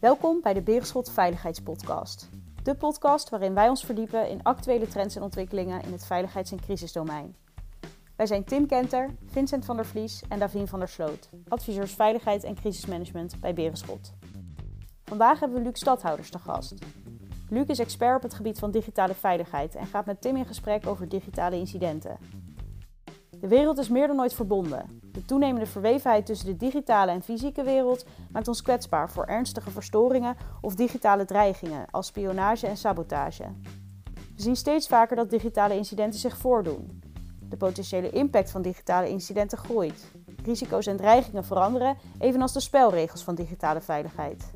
Welkom bij de Berenschot Veiligheidspodcast. De podcast waarin wij ons verdiepen in actuele trends en ontwikkelingen in het veiligheids- en crisisdomein. Wij zijn Tim Kenter, Vincent van der Vlies en Davien van der Sloot, adviseurs veiligheid en crisismanagement bij Berenschot. Vandaag hebben we Luc Stadhouders te gast. Luc is expert op het gebied van digitale veiligheid en gaat met Tim in gesprek over digitale incidenten. De wereld is meer dan ooit verbonden. De toenemende verwevenheid tussen de digitale en fysieke wereld maakt ons kwetsbaar voor ernstige verstoringen of digitale dreigingen als spionage en sabotage. We zien steeds vaker dat digitale incidenten zich voordoen. De potentiële impact van digitale incidenten groeit. Risico's en dreigingen veranderen, evenals de spelregels van digitale veiligheid.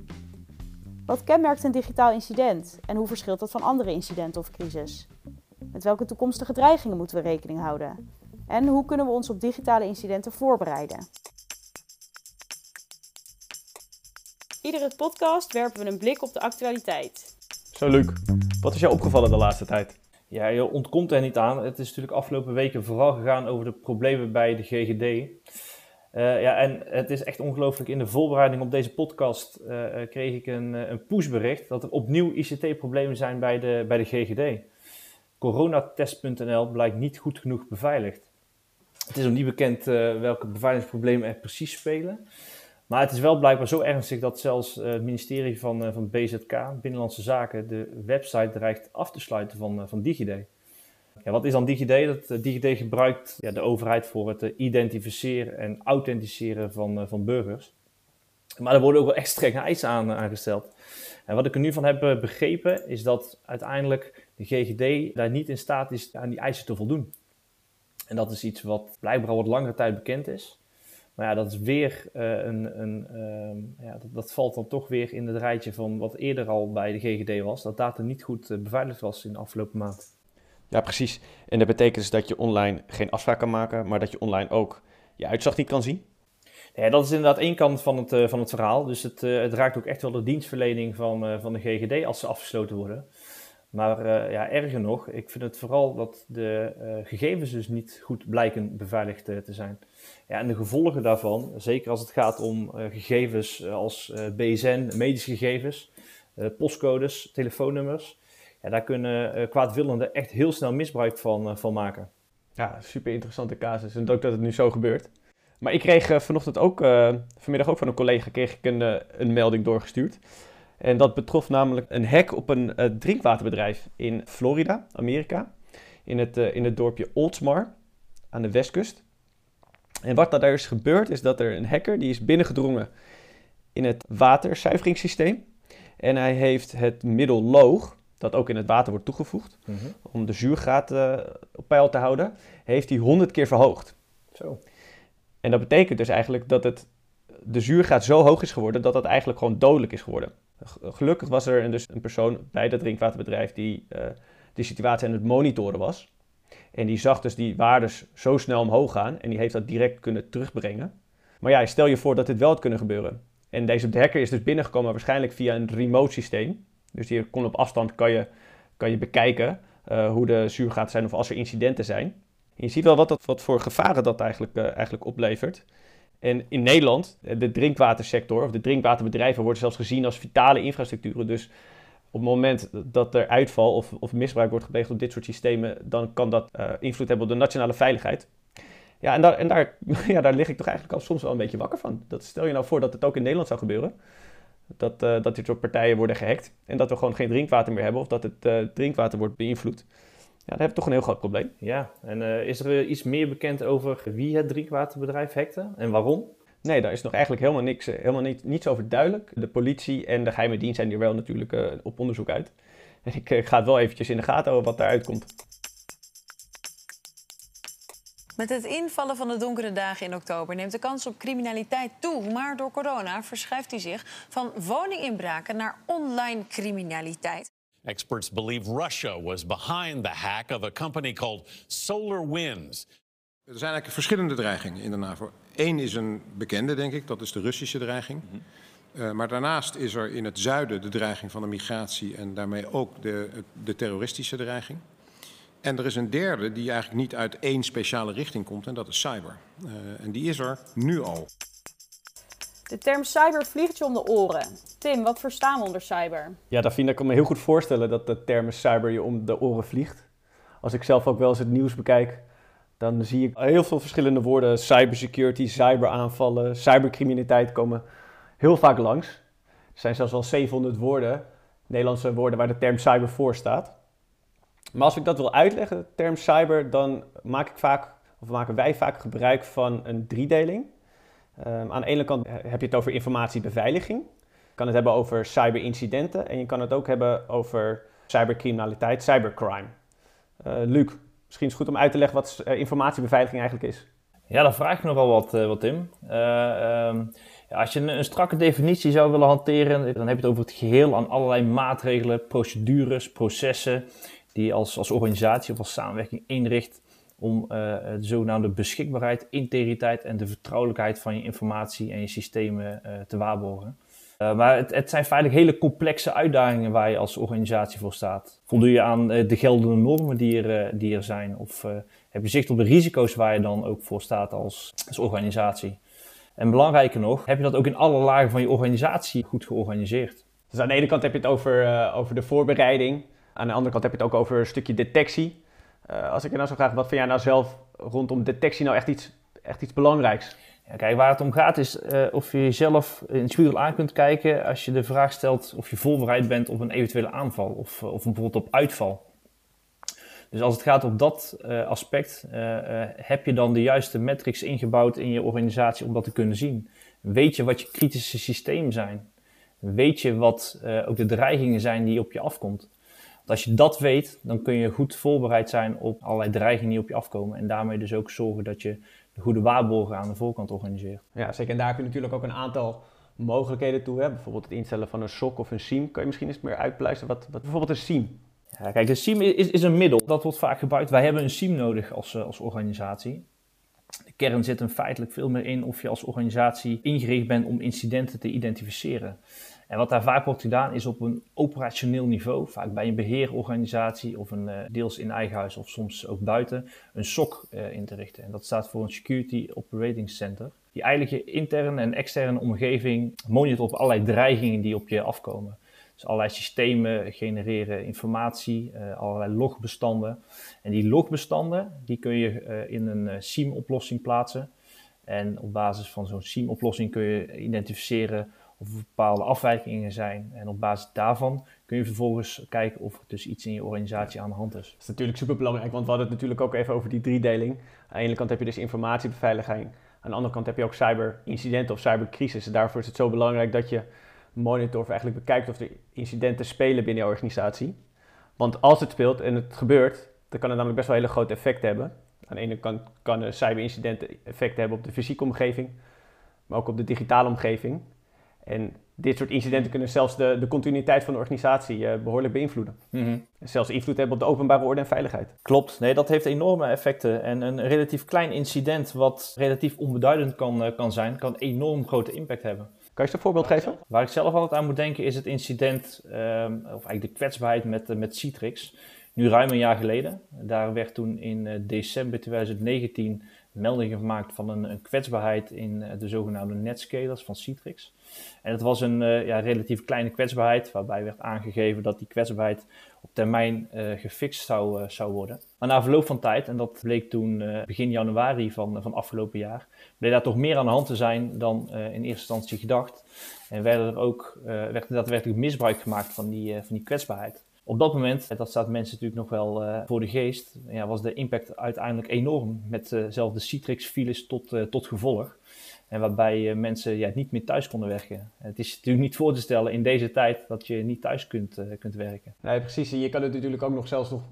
Wat kenmerkt een digitaal incident en hoe verschilt dat van andere incidenten of crisis? Met welke toekomstige dreigingen moeten we rekening houden? En hoe kunnen we ons op digitale incidenten voorbereiden? Iedere podcast werpen we een blik op de actualiteit. Zo, Luc, wat is jou opgevallen de laatste tijd? Ja, je ontkomt er niet aan. Het is natuurlijk afgelopen weken vooral gegaan over de problemen bij de GGD. Uh, ja, en het is echt ongelooflijk. In de voorbereiding op deze podcast uh, kreeg ik een, een pushbericht dat er opnieuw ICT-problemen zijn bij de, bij de GGD. Coronatest.nl blijkt niet goed genoeg beveiligd. Het is nog niet bekend uh, welke beveiligingsproblemen er precies spelen. Maar het is wel blijkbaar zo ernstig dat zelfs uh, het ministerie van, uh, van BZK, Binnenlandse Zaken, de website dreigt af te sluiten van, van DigiD. Ja, wat is dan DigiD? Dat, DigiD gebruikt ja, de overheid voor het identificeren en authenticeren van, van burgers. Maar er worden ook wel echt strenge eisen aan aangesteld. En wat ik er nu van heb begrepen, is dat uiteindelijk de GGD daar niet in staat is aan die eisen te voldoen. En dat is iets wat blijkbaar al wat langere tijd bekend is. Maar ja, dat is weer uh, een. een uh, ja, dat, dat, valt dan toch weer in het rijtje van wat eerder al bij de GGD was. Dat data niet goed uh, beveiligd was in de afgelopen maand. Ja, precies. En dat betekent dus dat je online geen afspraak kan maken, maar dat je online ook je uitslag niet kan zien? Ja, dat is inderdaad één kant van het, uh, van het verhaal. Dus het, het raakt ook echt wel de dienstverlening van, van de GGD als ze afgesloten worden. Maar uh, ja, erger nog, ik vind het vooral dat de uh, gegevens dus niet goed blijken beveiligd uh, te zijn. Ja, en de gevolgen daarvan, zeker als het gaat om gegevens als BSN, medische gegevens, postcodes, telefoonnummers, ja, daar kunnen kwaadwillenden echt heel snel misbruik van, van maken. Ja, super interessante casus en ook dat het nu zo gebeurt. Maar ik kreeg vanochtend ook, vanmiddag ook van een collega, kreeg ik een, een melding doorgestuurd. En dat betrof namelijk een hack op een uh, drinkwaterbedrijf in Florida, Amerika. In het, uh, in het dorpje Oldsmar aan de westkust. En wat daar is gebeurd is dat er een hacker die is binnengedrongen in het waterzuiveringssysteem. En hij heeft het middel loog, dat ook in het water wordt toegevoegd, mm -hmm. om de zuurgraad uh, op peil te houden, heeft hij 100 keer verhoogd. Zo. En dat betekent dus eigenlijk dat het, de zuurgraad zo hoog is geworden dat het eigenlijk gewoon dodelijk is geworden. Gelukkig was er dus een persoon bij dat drinkwaterbedrijf die uh, die situatie aan het monitoren was. En die zag dus die waardes zo snel omhoog gaan en die heeft dat direct kunnen terugbrengen. Maar ja, stel je voor dat dit wel had kunnen gebeuren. En deze hacker is dus binnengekomen waarschijnlijk via een remote systeem. Dus die kon op afstand kan je, kan je bekijken uh, hoe de zuurgraad zijn of als er incidenten zijn. En je ziet wel wat, dat, wat voor gevaren dat eigenlijk, uh, eigenlijk oplevert. En in Nederland, de drinkwatersector of de drinkwaterbedrijven worden zelfs gezien als vitale infrastructuren. Dus op het moment dat er uitval of, of misbruik wordt gepleegd op dit soort systemen, dan kan dat uh, invloed hebben op de nationale veiligheid. Ja, en, daar, en daar, ja, daar lig ik toch eigenlijk al soms wel een beetje wakker van. Dat stel je nou voor dat het ook in Nederland zou gebeuren. Dat, uh, dat dit soort partijen worden gehackt en dat we gewoon geen drinkwater meer hebben of dat het drinkwater wordt beïnvloed. Ja, dan heb je toch een heel groot probleem. Ja, en uh, is er iets meer bekend over wie het drinkwaterbedrijf hackte en waarom? Nee, daar is nog eigenlijk helemaal, niks, helemaal niet, niets over duidelijk. De politie en de geheime dienst zijn hier wel natuurlijk uh, op onderzoek uit. En ik, ik ga het wel eventjes in de gaten houden wat daaruit komt. Met het invallen van de donkere dagen in oktober neemt de kans op criminaliteit toe. Maar door corona verschuift hij zich van woninginbraken naar online criminaliteit. Experts believe Russia was behind the hack of a company called SolarWinds. Er zijn eigenlijk verschillende dreigingen in de NAVO. Eén is een bekende, denk ik, dat is de Russische dreiging. Mm -hmm. uh, maar daarnaast is er in het zuiden de dreiging van de migratie en daarmee ook de, de terroristische dreiging. En er is een derde die eigenlijk niet uit één speciale richting komt en dat is cyber. Uh, en die is er nu al. De term cyber vliegt je om de oren. Tim, wat verstaan we onder cyber? Ja, Davina, ik kan me heel goed voorstellen dat de term cyber je om de oren vliegt. Als ik zelf ook wel eens het nieuws bekijk, dan zie ik heel veel verschillende woorden. Cybersecurity, cyberaanvallen, cybercriminaliteit komen heel vaak langs. Er zijn zelfs wel 700 woorden, Nederlandse woorden, waar de term cyber voor staat. Maar als ik dat wil uitleggen, de term cyber, dan maak ik vaak, of maken wij vaak gebruik van een driedeling. Um, aan de ene kant heb je het over informatiebeveiliging. Je kan het hebben over cyberincidenten en je kan het ook hebben over cybercriminaliteit, cybercrime. Uh, Luc, misschien is het goed om uit te leggen wat uh, informatiebeveiliging eigenlijk is. Ja, dan vraag ik nogal wat, uh, wat Tim. Ja, als je een, een, strakke definitie zou willen hanteren, dan heb je het over het geheel aan allerlei maatregelen, procedures, processen die je als, als organisatie of als samenwerking inricht om de zogenaamde beschikbaarheid, integriteit en de vertrouwelijkheid van je informatie en je systemen uh, te waarborgen. Maar het, het, zijn feitelijk hele complexe uitdagingen waar je als organisatie voor staat. Voldoe je aan de geldende normen die er, die er zijn? Of heb je zicht op de risico's waar je dan ook voor staat als, als organisatie? En belangrijker nog, heb je dat ook in alle lagen van je organisatie goed georganiseerd? Dus aan de ene kant heb je het over, over de voorbereiding. Aan de andere kant heb je het ook over een stukje detectie. Uh, als ik er nou zo graag, wat vind jij nou zelf rondom detectie nou echt iets, echt iets belangrijks? Kijk, waar het om gaat is uh, of je jezelf in het spiegel aan kunt kijken als je de vraag stelt of je voorbereid bent op een eventuele aanval of, of bijvoorbeeld op uitval. Dus als het gaat op dat aspect, heb je dan de juiste metrics ingebouwd in je organisatie om dat te kunnen zien? Weet je wat je kritische systemen zijn? Weet je wat ook de dreigingen zijn die op je afkomt? Als je dat weet, dan kun je goed voorbereid zijn op allerlei dreigingen die op je afkomen. En daarmee dus ook zorgen dat je de goede waarborgen aan de voorkant organiseert. Ja, zeker. En daar heb je natuurlijk ook een aantal mogelijkheden toe. Hè? Bijvoorbeeld het instellen van een SOC of een SIEM. Kan je misschien eens meer uitpluizen wat, wat bijvoorbeeld een SIEM? Ja, kijk, een SIEM is, is een middel. Dat wordt vaak gebruikt. Wij hebben een SIEM nodig als, als organisatie. De kern zit er feitelijk veel meer in of je als organisatie ingericht bent om incidenten te identificeren. En wat daar vaak wordt gedaan is op een operationeel niveau, vaak bij een beheerorganisatie of een uh, deels in eigen huis of soms ook buiten, een SOC uh, in te richten. En dat staat voor een Security Operating Center, die eigenlijk je interne en externe omgeving monitort op allerlei dreigingen die op je afkomen. Dus allerlei systemen genereren informatie, uh, allerlei logbestanden. En die logbestanden die kun je in een SIEM-oplossing plaatsen. En op basis van zo'n SIEM-oplossing kun je identificeren of er bepaalde afwijkingen zijn. En op basis daarvan kun je vervolgens kijken of er dus iets in je organisatie aan de hand is. Dat is natuurlijk super belangrijk, want we hadden het natuurlijk ook even over die driedeling. Aan de ene kant heb je dus informatiebeveiliging, aan de andere kant heb je ook cyberincidenten of cybercrisis. daarvoor is het zo belangrijk dat je monitort of eigenlijk bekijkt of er incidenten spelen binnen je organisatie. Want als het speelt en het gebeurt, dan kan het namelijk best wel hele grote effecten hebben. Aan de ene kant kan een cyberincidenten effecten hebben op de fysieke omgeving, maar ook op de digitale omgeving. En dit soort incidenten kunnen zelfs de, de continuïteit van de organisatie uh, behoorlijk beïnvloeden. Mm -hmm. En zelfs invloed hebben op de openbare orde en veiligheid. Klopt, nee, dat heeft enorme effecten. En een relatief klein incident, wat relatief onbeduidend kan, uh, kan zijn, kan enorm grote impact hebben. Kan je eens een voorbeeld geven? Waar ik zelf altijd aan moet denken is het incident, um, of eigenlijk de kwetsbaarheid met, uh, met Citrix. Nu ruim een jaar geleden. Daar werd toen in december 2019 melding gemaakt van een, een kwetsbaarheid in de zogenaamde netscalers van Citrix. En het was een uh, ja, relatief kleine kwetsbaarheid, waarbij werd aangegeven dat die kwetsbaarheid op termijn uh, gefixt zou, zou worden. Maar na verloop van tijd, en dat bleek toen begin januari van, van afgelopen jaar, bleek daar toch meer aan de hand te zijn dan in eerste instantie gedacht. En werden er ook, werd daadwerkelijk misbruik gemaakt van die, van die kwetsbaarheid. Op dat moment, dat staat mensen natuurlijk nog wel voor de geest, ja, was de impact uiteindelijk enorm. Met zelfs de Citrix-files tot, tot gevolg. En waarbij uh, mensen ja, niet meer thuis konden werken. Het is natuurlijk niet voor te stellen in deze tijd dat je niet thuis kunt, uh, kunt werken. Nee, precies. Je kan het natuurlijk ook nog zelfs nog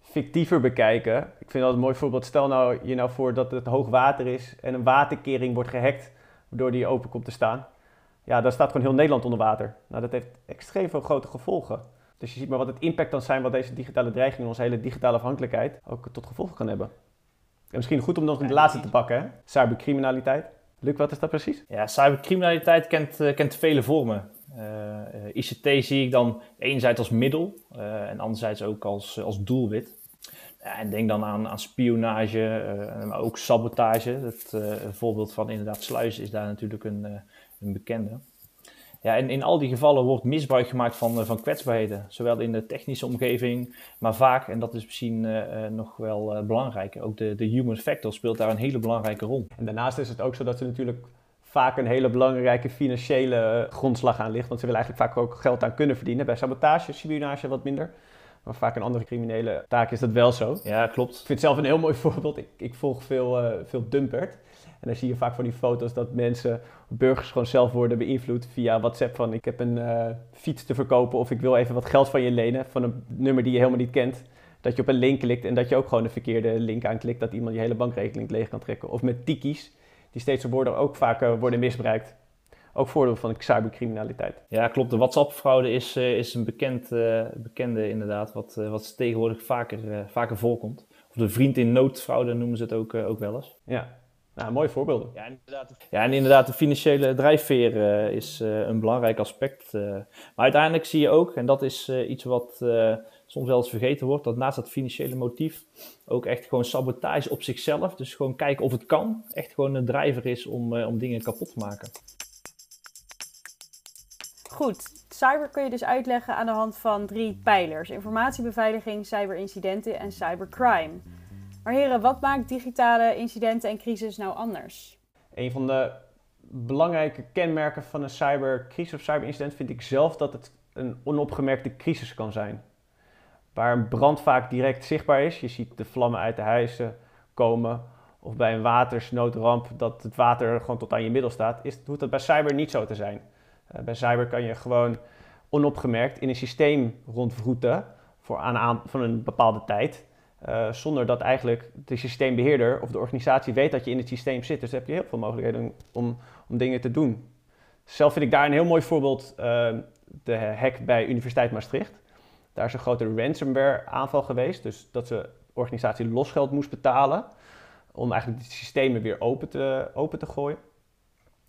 fictiever bekijken. Ik vind dat een mooi voorbeeld. Stel nou je nou voor dat het hoog water is en een waterkering wordt gehackt, waardoor die open komt te staan. Ja, dan staat gewoon heel Nederland onder water. Nou, dat heeft extreem veel grote gevolgen. Dus je ziet maar wat het impact kan zijn wat deze digitale dreiging, onze hele digitale afhankelijkheid, ook tot gevolg kan hebben. En misschien goed om nog de laatste te pakken, hè? cybercriminaliteit. Luc, wat is dat precies? Ja, cybercriminaliteit kent, uh, kent vele vormen. Uh, eh, eh, ICT zie ik dan enerzijds als middel uh, en anderzijds ook als, als doelwit. en denk dan aan, aan spionage, maar ook sabotage. Het voorbeeld van inderdaad sluizen is daar natuurlijk een, een een bekende. Ja, en in al die gevallen wordt misbruik gemaakt van, van kwetsbaarheden. Zowel in de technische omgeving, maar vaak, en dat is misschien nog wel belangrijker, ook de, de human factor speelt daar een hele belangrijke rol. En daarnaast is het ook zo dat ze natuurlijk vaak een hele belangrijke financiële grondslag aan ligt. Want ze willen eigenlijk vaak ook geld aan kunnen verdienen. Bij sabotage, spionage wat minder. Maar vaak een andere criminele taak is dat wel zo. Ja, klopt. Ik vind het zelf een heel mooi voorbeeld. Ik, ik volg veel, uh, veel Dumpert. En dan zie je vaak van die foto's dat mensen, burgers gewoon zelf worden beïnvloed via WhatsApp van ik heb een uh, fiets te verkopen of ik wil even wat geld van je lenen van een nummer die je helemaal niet kent. Dat je op een link klikt en dat je ook gewoon een verkeerde link aanklikt, dat iemand je hele bankrekening leeg kan trekken. Of met tiki's, die steeds worden ook vaak uh, worden misbruikt ook voordeel van de cybercriminaliteit. Ja, klopt. De WhatsApp-fraude is, uh, is een bekend, uh, bekende inderdaad, wat, wat tegenwoordig vaker, vaker voorkomt. Of de vriend in nood-fraude noemen ze het ook, ook wel eens. Ja, nou, mooie voorbeelden. Ja, inderdaad. Ja, en inderdaad, de financiële drijfveer is een belangrijk aspect. maar uiteindelijk zie je ook, en dat is iets wat soms wel eens vergeten wordt, dat naast dat financiële motief ook echt gewoon sabotage op zichzelf, dus gewoon kijken of het kan, echt gewoon een drijver is om, om dingen kapot te maken. Goed, cyber kun je dus uitleggen aan de hand van drie pijlers: informatiebeveiliging, cyberincidenten en cybercrime. Maar heren, wat maakt digitale incidenten en crisis nou anders? Een van de belangrijke kenmerken van een cybercrisis of cyberincident vind ik zelf dat het een onopgemerkte crisis kan zijn. Waar een brand vaak direct zichtbaar is. Je ziet de vlammen uit de huizen komen. Of bij een watersnoodramp dat het water gewoon tot aan je middel staat. Is, hoeft dat bij cyber niet zo te zijn. Eh, bij cyber kan je gewoon onopgemerkt in een systeem rondvroeten voor aan, van een bepaalde tijd. Uh, zonder dat eigenlijk de systeembeheerder of de organisatie weet dat je in het systeem zit. Dus heb je heel veel mogelijkheden om, om dingen te doen. Zelf vind ik daar een heel mooi voorbeeld uh, de hack bij Universiteit Maastricht. Daar is een grote ransomware aanval geweest. Dus dat de organisatie losgeld moest betalen om eigenlijk de systemen weer open te, open te gooien.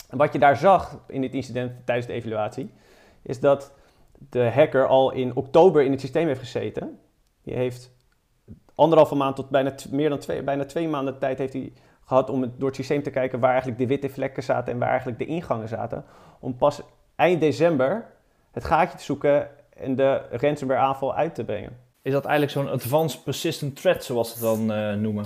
En wat je daar zag in dit incident tijdens de evaluatie, is dat de hacker al in oktober in het systeem heeft gezeten. Die heeft anderhalve maand tot bijna meer dan twee, bijna twee maanden tijd heeft hij gehad om door het systeem te kijken waar eigenlijk de witte vlekken zaten en waar eigenlijk de ingangen zaten. Om pas eind december het gaatje te zoeken en de ransomware aanval uit te brengen. Is dat eigenlijk zo'n advanced persistent threat, zoals ze het dan uh, noemen?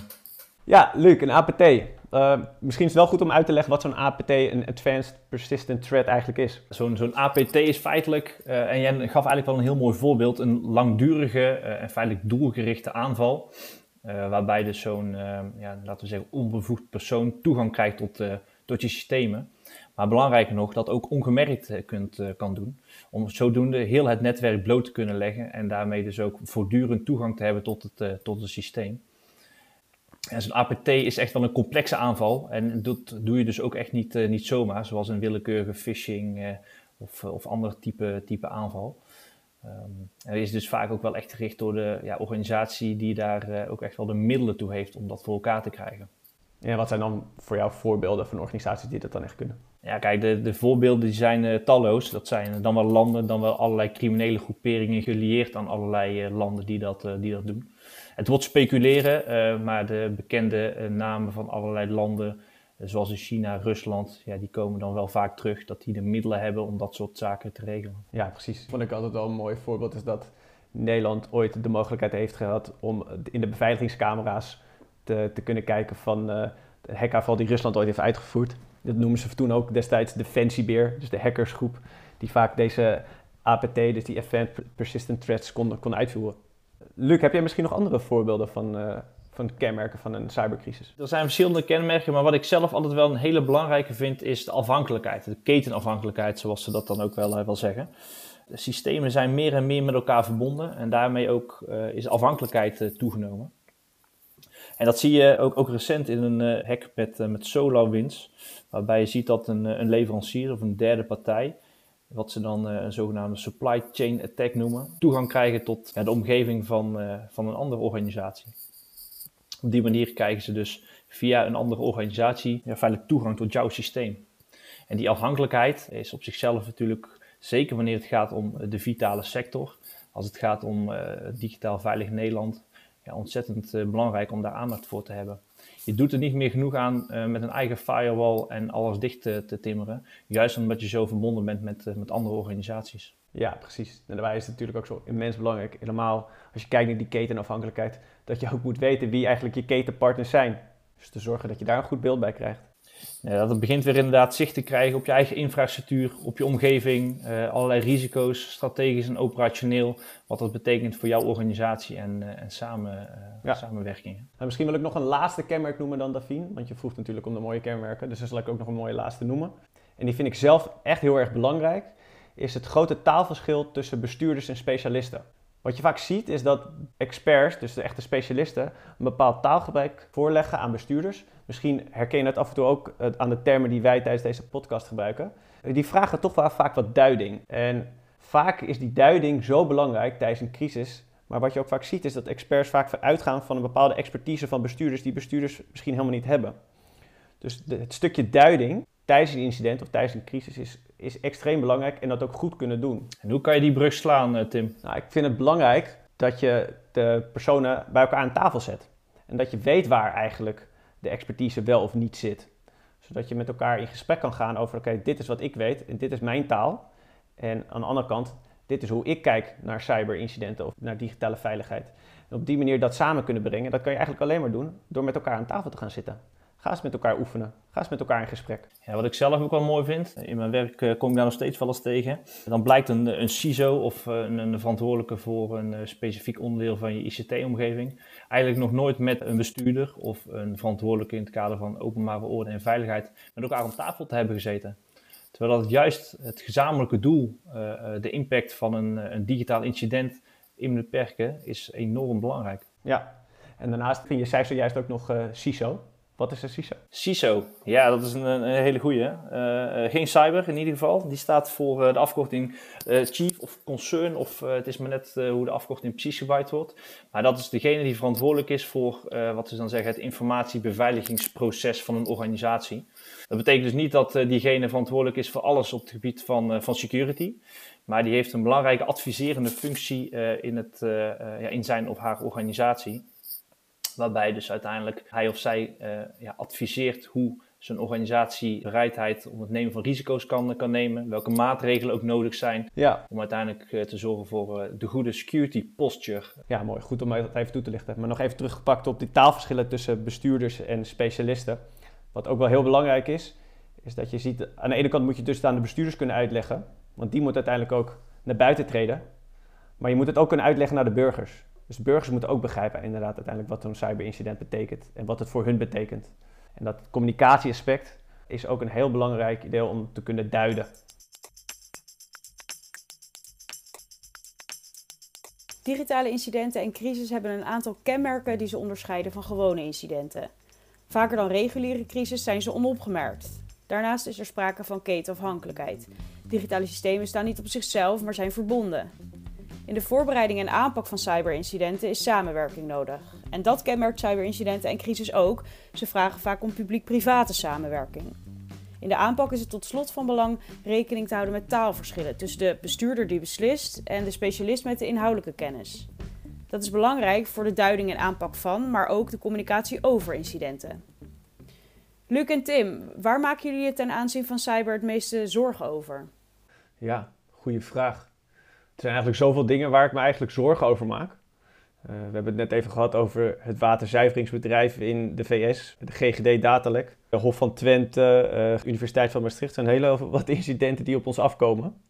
Ja, Luc, een APT. Uh, misschien is het wel goed om uit te leggen wat zo'n APT, een Advanced Persistent Threat, eigenlijk is. Zo'n zo'n APT is feitelijk, uh, en jij gaf eigenlijk wel een heel mooi voorbeeld, een langdurige uh, en feitelijk doelgerichte aanval. waarbij dus zo'n, ja, laten we zeggen, onbevoegd persoon toegang krijgt tot, tot je systemen. Maar belangrijker nog, dat ook ongemerkt kunt, kan doen. Om zodoende heel het netwerk bloot te kunnen leggen en daarmee dus ook voortdurend toegang te hebben tot het, tot het systeem. En zo'n APT is echt wel een complexe aanval. En dat doe je dus ook echt niet, uh, niet zomaar, zoals een willekeurige phishing uh, of, of ander type, type aanval. Um, er is dus vaak ook wel echt gericht door de ja, organisatie die daar uh, ook echt wel de middelen toe heeft om dat voor elkaar te krijgen. Ja, wat zijn dan voor jou voorbeelden van organisaties die dat dan echt kunnen? Ja, kijk, de, de voorbeelden die zijn talloos. Dat zijn dan wel landen, dan wel allerlei criminele groeperingen gelieerd aan allerlei landen die dat, die dat doen. Het wordt speculeren, uh, maar de bekende uh, namen van allerlei landen, uh, zoals in China, Rusland, ja, die komen dan wel vaak terug dat die de middelen hebben om dat soort zaken te regelen. Ja, precies. Vond ik altijd wel een mooi voorbeeld is dat Nederland ooit de mogelijkheid heeft gehad om in de beveiligingscamera's te, te kunnen kijken van de hackaanval die Rusland ooit heeft uitgevoerd. Dat noemen ze toen ook destijds Defensiebeer, dus de hackersgroep, die vaak deze APT, dus die Advanced Persistent Threats, kon, kon uitvoeren. Luc, heb jij misschien nog andere voorbeelden van, uh, van kenmerken van een cybercrisis? Er zijn verschillende kenmerken, maar wat ik zelf altijd wel een hele belangrijke vind, is de afhankelijkheid. De ketenafhankelijkheid, zoals ze dat dan ook wel, uh, wel zeggen. De systemen zijn meer en meer met elkaar verbonden en daarmee ook uh, is afhankelijkheid toegenomen. En dat zie je ook, ook recent in een hack met, met SolarWinds, waarbij je ziet dat een, een leverancier of een derde partij wat ze dan uh, een zogenaamde supply chain attack noemen, toegang krijgen tot ja, de omgeving van, uh, van een andere organisatie. Op die manier krijgen ze dus via een andere organisatie ja, toegang tot jouw systeem. En die afhankelijkheid is op zichzelf natuurlijk, zeker wanneer het gaat om de vitale sector, als het gaat om uh, digitaal veilig Nederland, ja, ontzettend belangrijk om daar aandacht voor te hebben. Je doet er niet meer genoeg aan met een eigen firewall en alles dicht te, te timmeren. Juist omdat je zo verbonden bent met, met andere organisaties. Ja, precies. En daarbij is het natuurlijk ook zo immens belangrijk. Helemaal als je kijkt naar die ketenafhankelijkheid, dat je ook moet weten wie eigenlijk je ketenpartners zijn. Dus te zorgen dat je daar een goed beeld bij krijgt. Ja, dat begint weer inderdaad zicht te krijgen op je eigen infrastructuur, op je omgeving, uh, allerlei risico's, strategisch en operationeel, wat dat betekent voor jouw organisatie en, uh, en samen, uh, ja. Nou, misschien wil ik nog een laatste kenmerk noemen dan Davine, want je vroeg natuurlijk om de mooie kenmerken, dus dan zal ik ook nog een mooie laatste noemen. En die vind ik zelf echt heel erg belangrijk, is het grote taalverschil tussen bestuurders en specialisten. Wat je vaak ziet is dat experts, dus de echte specialisten, een bepaald taalgebruik voorleggen aan bestuurders. Misschien herken je het af en toe ook eh, aan de termen die wij tijdens deze podcast gebruiken. Die vragen toch wel vaak wat duiding. En vaak is die duiding zo belangrijk tijdens een crisis. Maar wat je ook vaak ziet is dat experts vaak uitgaan van een bepaalde expertise van bestuurders die bestuurders misschien helemaal niet hebben. Dus het stukje duiding tijdens een incident of tijdens een crisis is, is extreem belangrijk en dat ook goed kunnen doen. En hoe kan je die brug slaan, eh, Tim? Nou, ik vind het belangrijk dat je de personen bij elkaar aan tafel zet. En dat je weet waar eigenlijk de expertise wel of niet zit. Zodat je met elkaar in gesprek kan gaan over, oké, dit is wat ik weet en dit is mijn taal. En aan de andere kant, dit is hoe ik kijk naar cyberincidenten of naar digitale veiligheid. En op die manier dat samen kunnen brengen, dat kan je eigenlijk alleen maar doen door met elkaar aan tafel te gaan zitten. Ga eens met elkaar oefenen. Ga eens met elkaar in gesprek. Ja, wat ik zelf ook wel mooi vind, in mijn werk eh, kom ik daar nog steeds wel eens tegen. Dan blijkt een, een CISO of eh, een, een verantwoordelijke voor een eh, specifiek onderdeel van je ICT-omgeving eigenlijk nog nooit met een bestuurder of een verantwoordelijke in het kader van openbare orde en veiligheid met elkaar om tafel te hebben gezeten. Terwijl dat juist het gezamenlijke doel, de impact van een, een digitaal incident in beperken, is enorm belangrijk. Ja, en daarnaast vind je, zij zojuist ook nog CISO. Wat is een CISO? CISO, ja, dat is een, een hele goede. Uh, uh, geen cyber in ieder geval. Die staat voor uh, de afkorting Chief of Concern, of het is maar net hoe de afkorting precies gebruikt wordt. Maar dat is degene die verantwoordelijk is voor, wat ze dan zeggen, het informatiebeveiligingsproces van een organisatie. Dat betekent dus niet dat diegene verantwoordelijk is voor alles op het gebied van, van security. Maar die heeft een belangrijke adviserende functie in, het, ja, in zijn of haar organisatie. Waarbij dus uiteindelijk hij of zij uh, ja, adviseert hoe zijn organisatie bereidheid om het nemen van risico's kan, kan nemen. Welke maatregelen ook nodig zijn ja. om uiteindelijk uh, te zorgen voor uh, de goede security posture. Ja, mooi. Goed om dat even toe te lichten. Maar nog even teruggepakt op die taalverschillen tussen bestuurders en specialisten. Wat ook wel heel belangrijk is, is dat je ziet, aan de ene kant moet je dus het aan de bestuurders kunnen uitleggen. Want die moet uiteindelijk ook naar buiten treden. Maar je moet het ook kunnen uitleggen naar de burgers. Dus burgers moeten ook begrijpen inderdaad uiteindelijk wat zo'n cyberincident betekent en wat het voor hun betekent. En dat communicatieaspect is ook een heel belangrijk deel om te kunnen duiden. Digitale incidenten en crisis hebben een aantal kenmerken die ze onderscheiden van gewone incidenten. Vaker dan reguliere crisis zijn ze onopgemerkt. Daarnaast is er sprake van ketenafhankelijkheid. Digitale systemen staan niet op zichzelf, maar zijn verbonden. In de voorbereiding en aanpak van cyberincidenten is samenwerking nodig. En dat kenmerkt cyberincidenten en crisis ook. Ze vragen vaak om publiek-private samenwerking. In de aanpak is het tot slot van belang rekening te houden met taalverschillen tussen de bestuurder die beslist en de specialist met de inhoudelijke kennis. Dat is belangrijk voor de duiding en aanpak van, maar ook de communicatie over incidenten. Luc en Tim, waar maken jullie het ten aanzien van cyber het meeste zorgen over? Ja, goede vraag. Er zijn eigenlijk zoveel dingen waar ik me eigenlijk zorgen over maak. Uh, we hebben het net even gehad over het waterzuiveringsbedrijf in de VS, de GGD Datalek, de Hof van Twente, uh, Universiteit van Maastricht. Zijn hele wat incidenten die op ons afkomen.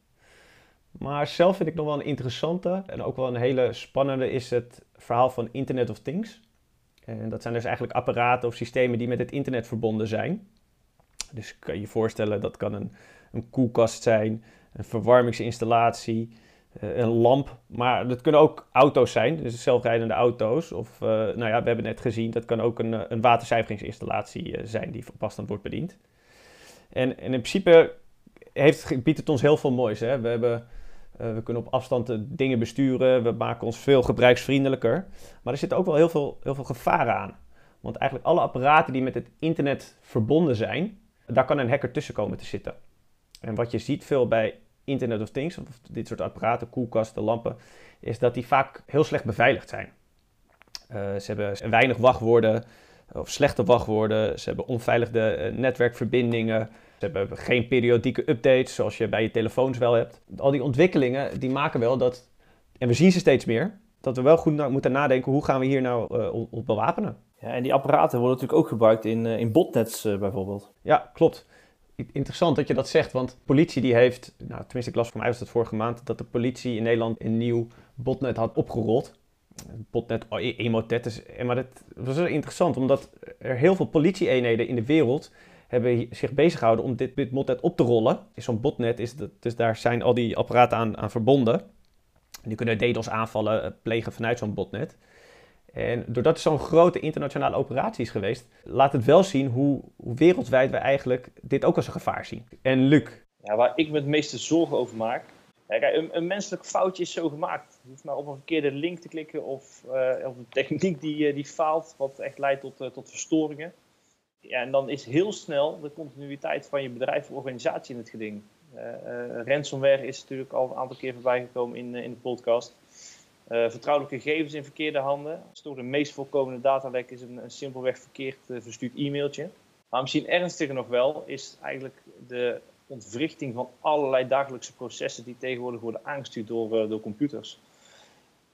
Maar zelf vind ik nog wel een interessante en ook wel een hele spannende is het verhaal van Internet of Things. En dat zijn dus eigenlijk apparaten of systemen die met het internet verbonden zijn. Dus kan je je voorstellen, dat kan een, een koelkast zijn, een verwarmingsinstallatie, eh, een lamp. Maar dat kunnen ook auto's zijn, dus zelfrijdende auto's. Of, uh, nou ja, we hebben net gezien, dat kan ook een, eh, een waterzuiveringsinstallatie zijn die op afstand wordt bediend. En, en in principe heeft, biedt het ons heel veel moois. Hè? We, hebben, we kunnen op afstand dingen besturen, we maken ons veel gebruiksvriendelijker. Maar er zitten ook wel heel veel, heel veel gevaren aan. Want eigenlijk alle apparaten die met het internet verbonden zijn, daar kan een hacker tussen komen te zitten. En wat je ziet veel bij Internet of Things, of dit soort apparaten, koelkasten, lampen, is dat die vaak heel slecht beveiligd zijn. Uh, ze hebben weinig wachtwoorden, of slechte wachtwoorden. Ze hebben onveilige netwerkverbindingen. Ze hebben geen periodieke updates zoals je bij je telefoons wel hebt. Al die ontwikkelingen die maken wel dat, en we zien ze steeds meer, dat we wel goed moeten nadenken hoe gaan we hier nou uh, op bewapenen. Ja, en die apparaten worden natuurlijk ook gebruikt in, uh, in botnets bijvoorbeeld. Ja, klopt. Interessant dat je dat zegt, want politie die heeft, nou, tenminste ik las voor mij was het vorige maand, dat de politie in Nederland een nieuw botnet had opgerold. Botnet e-, Emotet. Dus, maar dat was interessant, omdat er heel veel politie-eenheden in de wereld hebben zich bezig gehouden om dit, dit botnet op te rollen. Zo'n botnet is, dat, dus daar zijn al die apparaten aan, aan verbonden. Die kunnen DDoS aanvallen eh, plegen vanuit zo'n botnet. En doordat het zo'n grote internationale operatie is geweest, laat het wel zien hoe, wereldwijd wij eigenlijk dit ook als een gevaar zien. En Luc? Ja, waar ik me het meeste zorgen over maak. Een, menselijk foutje is zo gemaakt. Je hoeft maar op een verkeerde link te klikken of, uh, een techniek die, uh, die faalt, wat echt leidt tot, uh, tot verstoringen. Ja, en dan is heel snel de continuïteit van je bedrijf of organisatie in het geding. ransomware is natuurlijk al een aantal keer voorbij gekomen in, in de podcast. Uh, vertrouwelijke gegevens in verkeerde handen. Toch de meest voorkomende datalek is een, een simpelweg verkeerd uh, verstuurd e-mailtje. Maar misschien ernstiger nog wel is eigenlijk de ontwrichting van allerlei dagelijkse processen die tegenwoordig worden aangestuurd door, uh, door computers.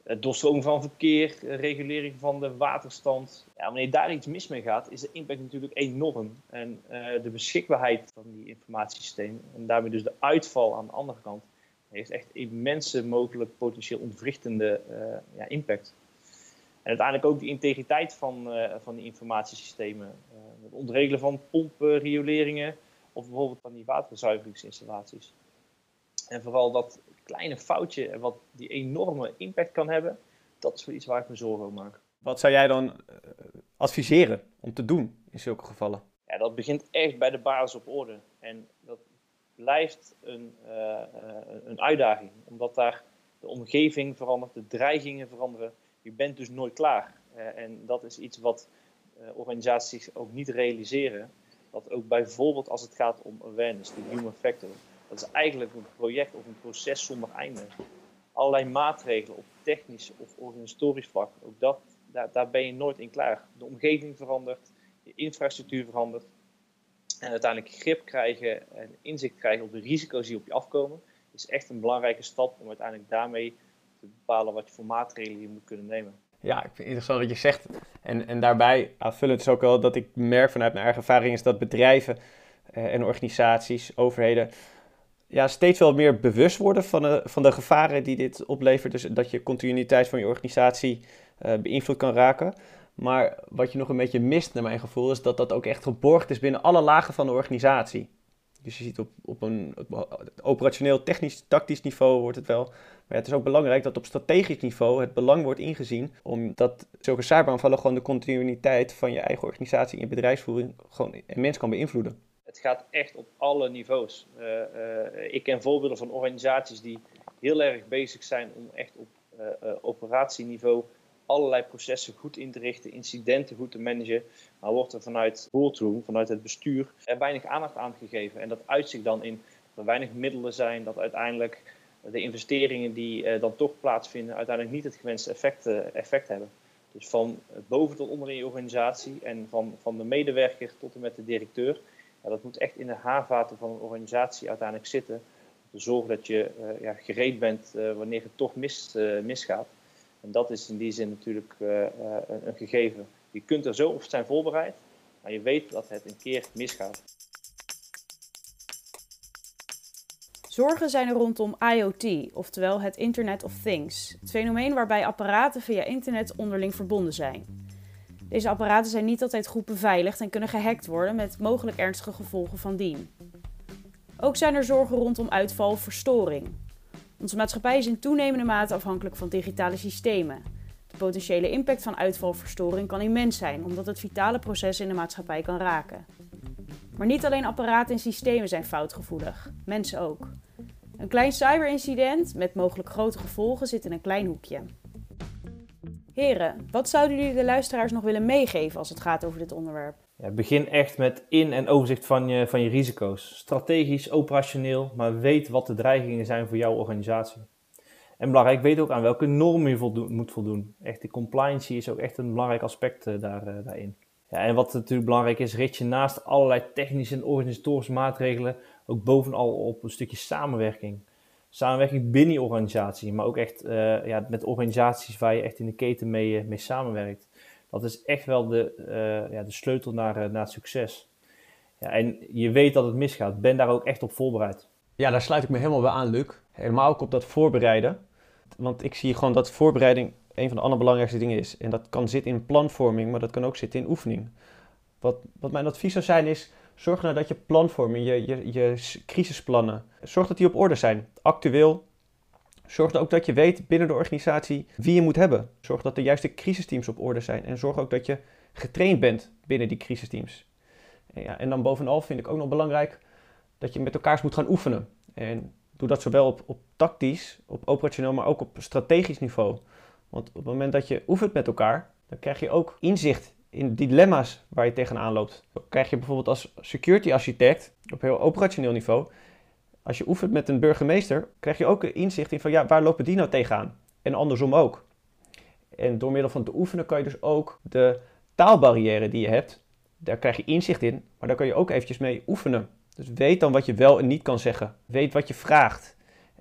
Het doorstroming van verkeer, regulering van de waterstand. Ja, wanneer daar iets mis mee gaat, is de impact natuurlijk enorm. En de beschikbaarheid van die informatiesystemen en daarmee dus de uitval aan de andere kant heeft echt immense mogelijk potentieel ontwrichtende uh, ja, impact. En uiteindelijk ook de integriteit van, uh, van die informatiesystemen. Uh, het ontregelen van pompen, rioleringen of bijvoorbeeld van die waterzuiveringsinstallaties. En vooral dat kleine foutje wat die enorme impact kan hebben, dat is wel iets waar ik me zorgen over maak. Wat zou jij dan adviseren om te doen in zulke gevallen? Ja, dat begint echt bij de basis op orde. En dat blijft een, uh, een uitdaging, omdat daar de omgeving verandert, de dreigingen veranderen. Je bent dus nooit klaar. Uh, en dat is iets wat organisaties ook niet realiseren. Dat ook bijvoorbeeld als het gaat om awareness, de human factor, dat is eigenlijk een project of een proces zonder einde. Allerlei maatregelen op technisch of organisatorisch vlak, ook dat, daar, daar ben je nooit in klaar. De omgeving verandert, de infrastructuur verandert. En uiteindelijk grip krijgen en inzicht krijgen op de risico's die op je afkomen, is echt een belangrijke stap om uiteindelijk daarmee te bepalen wat je voor maatregelen je moet kunnen nemen. Ja, ik vind het interessant wat je zegt. En, en daarbij aanvullend is ook wel dat ik merk vanuit mijn eigen ervaring is dat bedrijven eh, en organisaties, overheden, ja, steeds wel meer bewust worden van de, van de gevaren die dit oplevert. Dus dat je continuïteit van je organisatie uh, beïnvloed kan raken. Maar wat je nog een beetje mist, naar mijn gevoel, is dat dat ook echt geborgd is binnen alle lagen van de organisatie. Dus je ziet op, op een operationeel, technisch, tactisch niveau wordt het wel. Maar het is ook belangrijk dat op strategisch niveau het belang wordt ingezien. Omdat zulke cyberaanvallen gewoon de continuïteit van je eigen organisatie in bedrijfsvoering gewoon immens kan beïnvloeden. Het gaat echt op alle niveaus. Uh, uh, ik ken voorbeelden van organisaties die heel erg bezig zijn om echt op uh, operatieniveau allerlei processen goed in te richten, incidenten goed te managen. Maar wordt er vanuit boardroom, vanuit het bestuur, er weinig aandacht aan gegeven. En dat uitzicht dan in dat er weinig middelen zijn, dat uiteindelijk de investeringen die uh, dan toch plaatsvinden, uiteindelijk niet het gewenste effect, uh, effect hebben. Dus van boven tot onder in je organisatie en van, van de medewerker tot en met de directeur. Ja, dat moet echt in de haarvaten van een organisatie uiteindelijk zitten. Om te zorgen dat je uh, ja, gereed bent wanneer het toch mis, misgaat. En dat is in die zin natuurlijk uh, uh, een gegeven. Je kunt er zo op zijn voorbereid, maar je weet dat het een keer misgaat. Zorgen zijn er rondom IoT, oftewel het Internet of Things. Het fenomeen waarbij apparaten via internet onderling verbonden zijn. Deze apparaten zijn niet altijd goed beveiligd en kunnen gehackt worden met mogelijk ernstige gevolgen van dien. Ook zijn er zorgen rondom uitval verstoring. Onze maatschappij is in toenemende mate afhankelijk van digitale systemen. De potentiële impact van uitvalverstoring kan immens zijn, omdat het vitale processen in de maatschappij kan raken. Maar niet alleen apparaten en systemen zijn foutgevoelig, mensen ook. Een klein cyberincident met mogelijk grote gevolgen zit in een klein hoekje. Heren, wat zouden jullie de luisteraars nog willen meegeven als het gaat over dit onderwerp? Begin echt met in- en overzicht van je, van je risico's. Strategisch, operationeel, maar weet wat de dreigingen zijn voor jouw organisatie. En belangrijk, weet ook aan welke normen je moet voldoen. Echt, die compliance is ook echt een belangrijk aspect uh, daar, uh, daarin. Ja, en wat natuurlijk belangrijk is, richt je naast allerlei technische en organisatorische maatregelen ook bovenal op een stukje samenwerking. Samenwerking binnen je organisatie, maar ook echt uh, ja, met organisaties waar je echt in de keten mee, mee samenwerkt. Dat is echt wel de, uh, ja, de sleutel naar, naar succes. Ja, en je weet dat het misgaat. Ben daar ook echt op voorbereid. Ja, daar sluit ik me helemaal bij aan, Luc. Helemaal ook op dat voorbereiden. Want ik zie gewoon dat voorbereiding een van de allerbelangrijkste dingen is. En dat kan zitten in planvorming, maar dat kan ook zitten in oefening. Wat, wat mijn advies zou zijn is, zorg nou dat je planvorming, je, je, je crisisplannen, zorg dat die op orde zijn. Actueel. Zorg ook dat je weet binnen de organisatie wie je moet hebben. Zorg dat de juiste crisisteams op orde zijn. En zorg ook dat je getraind bent binnen die crisisteams. En, ja, en dan bovenal vind ik ook nog belangrijk dat je met elkaar moet gaan oefenen. En doe dat zowel op, op tactisch, op operationeel, maar ook op strategisch niveau. Want op het moment dat je oefent met elkaar, dan krijg je ook inzicht in dilemma's waar je tegenaan loopt. Dan krijg je bijvoorbeeld als security architect op heel operationeel niveau, als je oefent met een burgemeester, krijg je ook inzicht in van ja, waar lopen die nou tegenaan? En andersom ook. En door middel van te oefenen kan je dus ook de taalbarrière die je hebt, daar krijg je inzicht in, maar daar kan je ook eventjes mee oefenen. Dus weet dan wat je wel en niet kan zeggen. Weet wat je vraagt.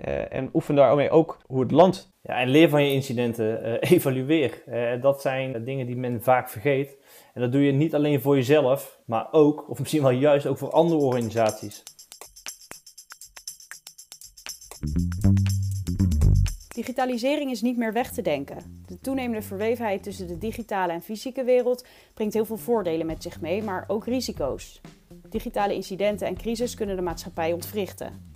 Uh, en oefen daarmee ook hoe het land. Ja, en leer van je incidenten. Uh, evalueer. Uh, dat zijn dingen die men vaak vergeet. En dat doe je niet alleen voor jezelf, maar ook, of misschien wel juist ook voor andere organisaties. Digitalisering is niet meer weg te denken. De toenemende verwevenheid tussen de digitale en fysieke wereld brengt heel veel voordelen met zich mee, maar ook risico's. Digitale incidenten en crisis kunnen de maatschappij ontwrichten.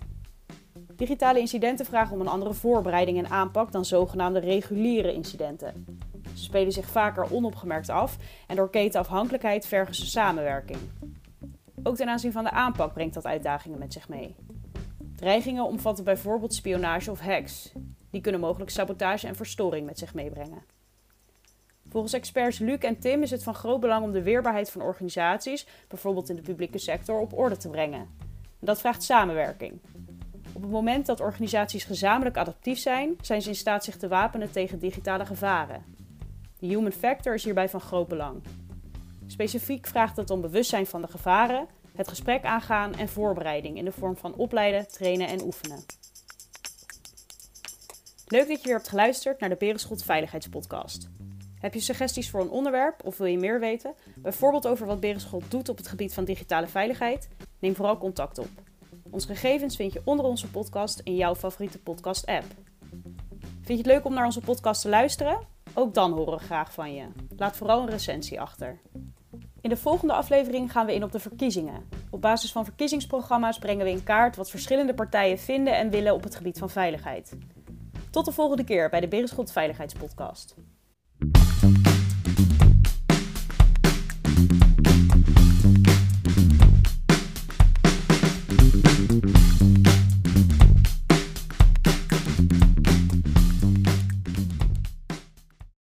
Digitale incidenten vragen om een andere voorbereiding en aanpak dan zogenaamde reguliere incidenten. Ze spelen zich vaker onopgemerkt af en door ketenafhankelijkheid vergen ze samenwerking. Ook ten aanzien van de aanpak brengt dat uitdagingen met zich mee. Dreigingen omvatten bijvoorbeeld spionage of hacks. Die kunnen mogelijk sabotage en verstoring met zich meebrengen. Volgens experts Luc en Tim is het van groot belang om de weerbaarheid van organisaties, bijvoorbeeld in de publieke sector, op orde te brengen. dat vraagt samenwerking. Op het moment dat organisaties gezamenlijk adaptief zijn, zijn ze in staat zich te wapenen tegen digitale gevaren. De human factor is hierbij van groot belang. Specifiek vraagt het om bewustzijn van de gevaren, het gesprek aangaan en voorbereiding in de vorm van opleiden, trainen en oefenen. Leuk dat je weer hebt geluisterd naar de Berenschot Veiligheidspodcast. Heb je suggesties voor een onderwerp of wil je meer weten, bijvoorbeeld over wat Berenschot doet op het gebied van digitale veiligheid? Neem vooral contact op. Onze gegevens vind je onder onze podcast in jouw favoriete podcast-app. Vind je het leuk om naar onze podcast te luisteren? Ook dan horen we graag van je. Laat vooral een recensie achter. In de volgende aflevering gaan we in op de verkiezingen. Op basis van verkiezingsprogramma's brengen we in kaart wat verschillende partijen vinden en willen op het gebied van veiligheid. Tot de volgende keer bij de Berenschot Veiligheidspodcast.